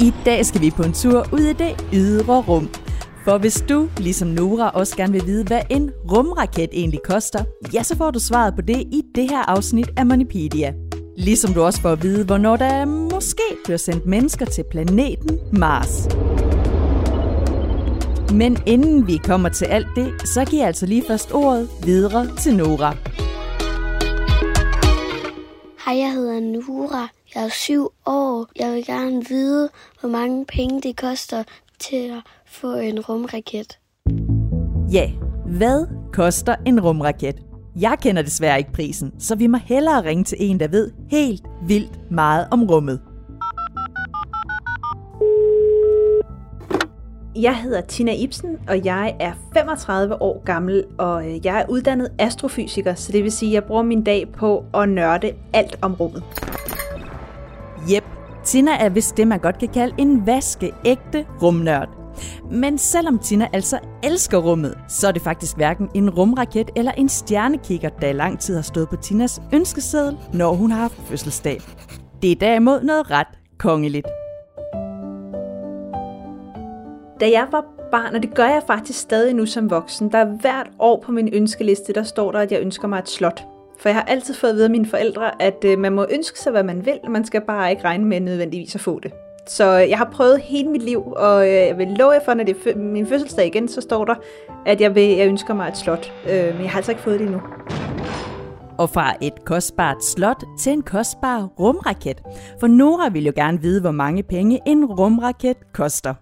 I dag skal vi på en tur ud i det ydre rum. For hvis du, ligesom Nora, også gerne vil vide, hvad en rumraket egentlig koster, ja, så får du svaret på det i det her afsnit af Monipedia. Ligesom du også får at vide, hvornår der måske bliver sendt mennesker til planeten Mars. Men inden vi kommer til alt det, så giver jeg altså lige først ordet videre til Nora. Hej, jeg hedder Nora. Jeg er syv år. Jeg vil gerne vide, hvor mange penge det koster til at få en rumraket. Ja, hvad koster en rumraket? Jeg kender desværre ikke prisen, så vi må hellere ringe til en, der ved helt vildt meget om rummet. Jeg hedder Tina Ibsen, og jeg er 35 år gammel, og øh, jeg er uddannet astrofysiker, så det vil sige, at jeg bruger min dag på at nørde alt om rummet. Jep, Tina er vist det, man godt kan kalde en vaskeægte rumnørd. Men selvom Tina altså elsker rummet, så er det faktisk hverken en rumraket eller en stjernekikker, der i lang tid har stået på Tinas ønskeseddel, når hun har haft fødselsdag. Det er derimod noget ret kongeligt. Da jeg var barn, og det gør jeg faktisk stadig nu som voksen, der er hvert år på min ønskeliste, der står der, at jeg ønsker mig et slot. For jeg har altid fået at vide af mine forældre, at øh, man må ønske sig, hvad man vil, man skal bare ikke regne med nødvendigvis at få det. Så øh, jeg har prøvet hele mit liv, og øh, jeg vil love jer for, når det er min fødselsdag igen, så står der, at jeg, vil, jeg ønsker mig et slot. Øh, men jeg har altså ikke fået det endnu. Og fra et kostbart slot til en kostbar rumraket. For Nora vil jo gerne vide, hvor mange penge en rumraket koster.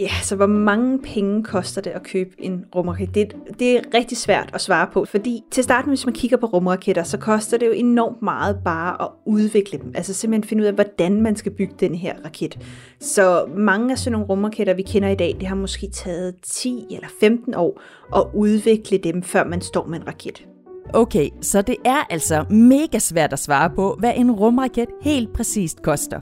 Ja, så hvor mange penge koster det at købe en rumraket? Det, det er rigtig svært at svare på, fordi til starten, hvis man kigger på rumraketter, så koster det jo enormt meget bare at udvikle dem. Altså simpelthen finde ud af, hvordan man skal bygge den her raket. Så mange af sådan nogle rumraketter, vi kender i dag, det har måske taget 10 eller 15 år at udvikle dem, før man står med en raket. Okay, så det er altså mega svært at svare på, hvad en rumraket helt præcist koster.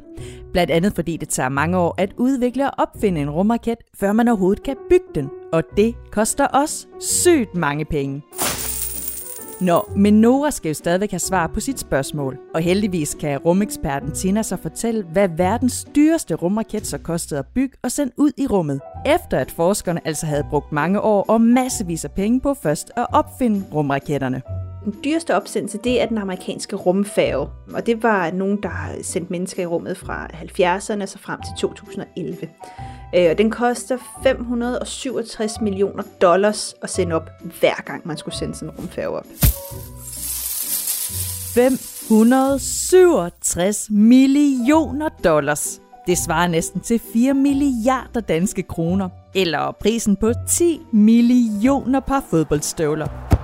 Blandt andet fordi det tager mange år at udvikle og opfinde en rumraket, før man overhovedet kan bygge den. Og det koster også sygt mange penge. Nå, men Nora skal jo stadigvæk have svar på sit spørgsmål. Og heldigvis kan rumeksperten Tina så fortælle, hvad verdens dyreste rumraket så kostede at bygge og sende ud i rummet. Efter at forskerne altså havde brugt mange år og massevis af penge på først at opfinde rumraketterne. Den dyreste opsendelse, det er den amerikanske rumfærge, og det var nogen, der sendte mennesker i rummet fra 70'erne og så frem til 2011. Øh, og den koster 567 millioner dollars at sende op, hver gang man skulle sende sådan en rumfærge op. 567 millioner dollars. Det svarer næsten til 4 milliarder danske kroner, eller prisen på 10 millioner par fodboldstøvler.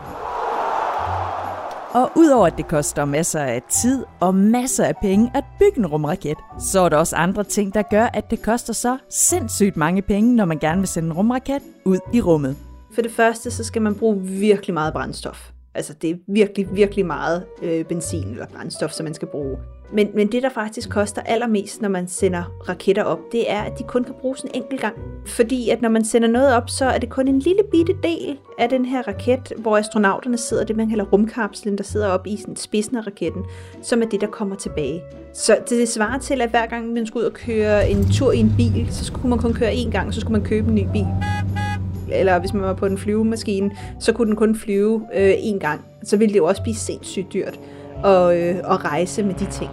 Og udover at det koster masser af tid og masser af penge at bygge en rumraket, så er der også andre ting, der gør, at det koster så sindssygt mange penge, når man gerne vil sende en rumraket ud i rummet. For det første, så skal man bruge virkelig meget brændstof. Altså det er virkelig, virkelig meget øh, benzin eller brændstof, som man skal bruge. Men, men det, der faktisk koster allermest, når man sender raketter op, det er, at de kun kan bruges en enkelt gang. Fordi at når man sender noget op, så er det kun en lille bitte del af den her raket, hvor astronauterne sidder, det man kalder rumkapslen, der sidder op i sådan spidsen af raketten, som er det, der kommer tilbage. Så det svarer til, at hver gang man skulle ud og køre en tur i en bil, så skulle man kun køre én gang, så skulle man købe en ny bil eller hvis man var på en flyvemaskine, så kunne den kun flyve øh, én gang. Så ville det jo også blive sindssygt dyrt at, øh, at rejse med de ting.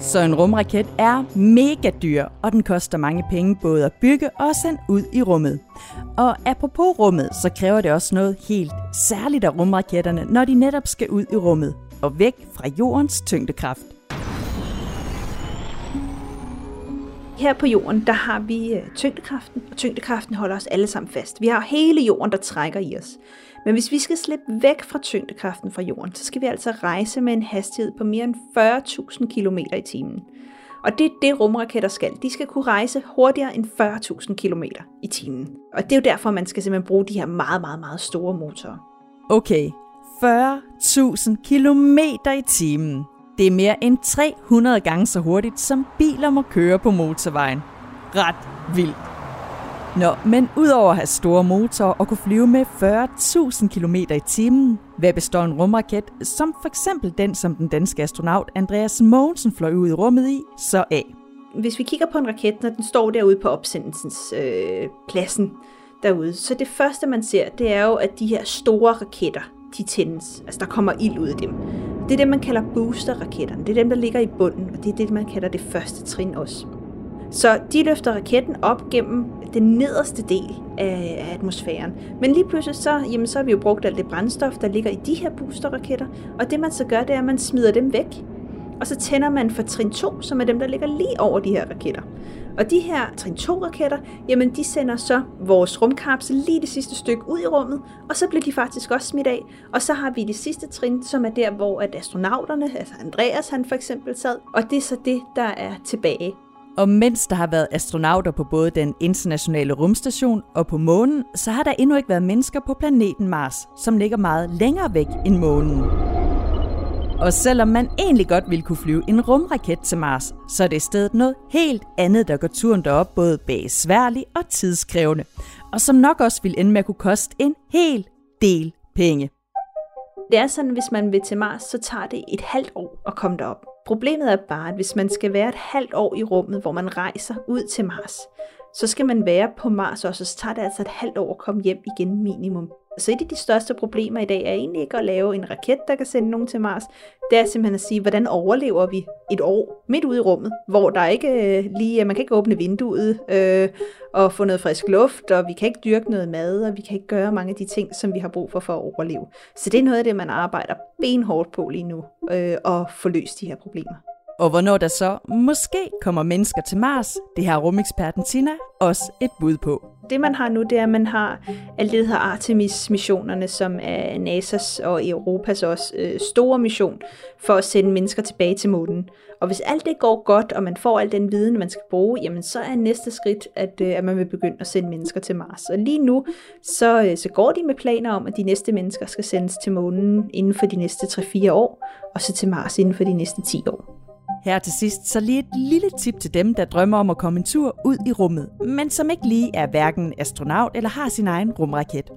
Så en rumraket er mega dyr, og den koster mange penge både at bygge og sende ud i rummet. Og apropos rummet, så kræver det også noget helt særligt af rumraketterne, når de netop skal ud i rummet og væk fra jordens tyngdekraft. Her på jorden, der har vi øh, tyngdekraften, og tyngdekraften holder os alle sammen fast. Vi har hele jorden, der trækker i os. Men hvis vi skal slippe væk fra tyngdekraften fra jorden, så skal vi altså rejse med en hastighed på mere end 40.000 km i timen. Og det er det, rumraketter skal. De skal kunne rejse hurtigere end 40.000 km i timen. Og det er jo derfor, man skal simpelthen bruge de her meget, meget, meget store motorer. Okay, 40.000 km i timen. Det er mere end 300 gange så hurtigt, som biler må køre på motorvejen. Ret vildt. Nå, men udover at have store motorer og kunne flyve med 40.000 km i timen, hvad består en rumraket, som for eksempel den, som den danske astronaut Andreas Mogensen fløj ud i rummet i, så af? hvis vi kigger på en raket, når den står derude på opsendelsens øh, pladsen derude, så det første man ser, det er jo, at de her store raketter, de tændes. Altså der kommer ild ud af dem. Det er det, man kalder boosterraketterne. Det er dem, der ligger i bunden, og det er det, man kalder det første trin også. Så de løfter raketten op gennem den nederste del af atmosfæren. Men lige pludselig så, jamen, så har vi jo brugt alt det brændstof, der ligger i de her boosterraketter, og det man så gør, det er, at man smider dem væk. Og så tænder man for trin 2, som er dem, der ligger lige over de her raketter. Og de her trin 2-raketter, jamen de sender så vores rumkapsel lige det sidste stykke ud i rummet, og så bliver de faktisk også smidt af. Og så har vi det sidste trin, som er der, hvor at astronauterne, altså Andreas han for eksempel sad, og det er så det, der er tilbage. Og mens der har været astronauter på både den internationale rumstation og på månen, så har der endnu ikke været mennesker på planeten Mars, som ligger meget længere væk end månen. Og selvom man egentlig godt ville kunne flyve en rumraket til Mars, så er det i stedet noget helt andet, der går turen derop både besværlig og tidskrævende. Og som nok også vil ende med at kunne koste en hel del penge. Det er sådan, at hvis man vil til Mars, så tager det et halvt år at komme derop. Problemet er bare, at hvis man skal være et halvt år i rummet, hvor man rejser ud til Mars, så skal man være på Mars også, og så tager det altså et halvt år at komme hjem igen minimum. Så et af de største problemer i dag er egentlig ikke at lave en raket, der kan sende nogen til Mars. Det er simpelthen at sige, hvordan overlever vi et år midt ude i rummet, hvor der ikke øh, lige, øh, man kan ikke åbne vinduet øh, og få noget frisk luft, og vi kan ikke dyrke noget mad, og vi kan ikke gøre mange af de ting, som vi har brug for for at overleve. Så det er noget af det, man arbejder benhårdt på lige nu, øh, at få løst de her problemer. Og hvornår der så måske kommer mennesker til Mars, det har rumeksperten Tina også et bud på. Det man har nu, det er, at man har alt det, der hedder Artemis-missionerne, som er NASA's og Europas også øh, store mission for at sende mennesker tilbage til månen. Og hvis alt det går godt, og man får al den viden, man skal bruge, jamen så er næste skridt, at, øh, at man vil begynde at sende mennesker til Mars. Og lige nu, så, øh, så går de med planer om, at de næste mennesker skal sendes til månen inden for de næste 3-4 år, og så til Mars inden for de næste 10 år. Her til sidst så lige et lille tip til dem, der drømmer om at komme en tur ud i rummet, men som ikke lige er hverken astronaut eller har sin egen rumraket.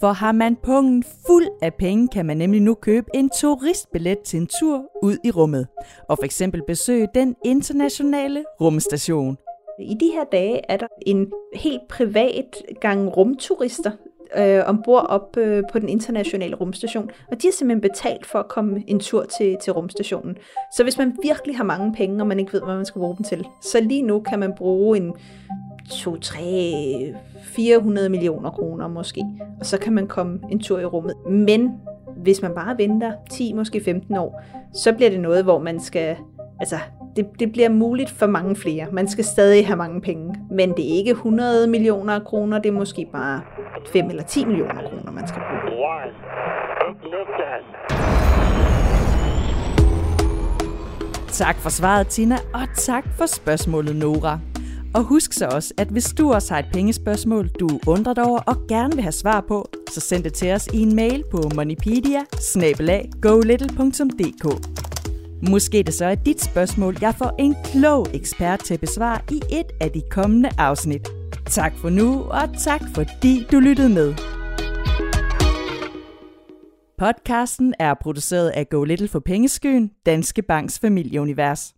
For har man pungen fuld af penge, kan man nemlig nu købe en turistbillet til en tur ud i rummet, og for eksempel besøge den internationale rumstation. I de her dage er der en helt privat gang rumturister, øh, ombord op øh, på den internationale rumstation, og de har simpelthen betalt for at komme en tur til, til rumstationen. Så hvis man virkelig har mange penge, og man ikke ved, hvad man skal bruge dem til, så lige nu kan man bruge en 2, 3, 400 millioner kroner måske, og så kan man komme en tur i rummet. Men hvis man bare venter 10, måske 15 år, så bliver det noget, hvor man skal altså, det, det bliver muligt for mange flere. Man skal stadig have mange penge, men det er ikke 100 millioner kroner, det er måske bare 5 eller 10 millioner kroner, man skal bruge. Tak for svaret, Tina, og tak for spørgsmålet, Nora. Og husk så også, at hvis du også har et pengespørgsmål, du undrer dig over og gerne vil have svar på, så send det til os i en mail på moneypedia Måske det så er dit spørgsmål, jeg får en klog ekspert til at besvare i et af de kommende afsnit. Tak for nu, og tak fordi du lyttede med. Podcasten er produceret af Go Little for Pengeskyen, Danske Banks familieunivers.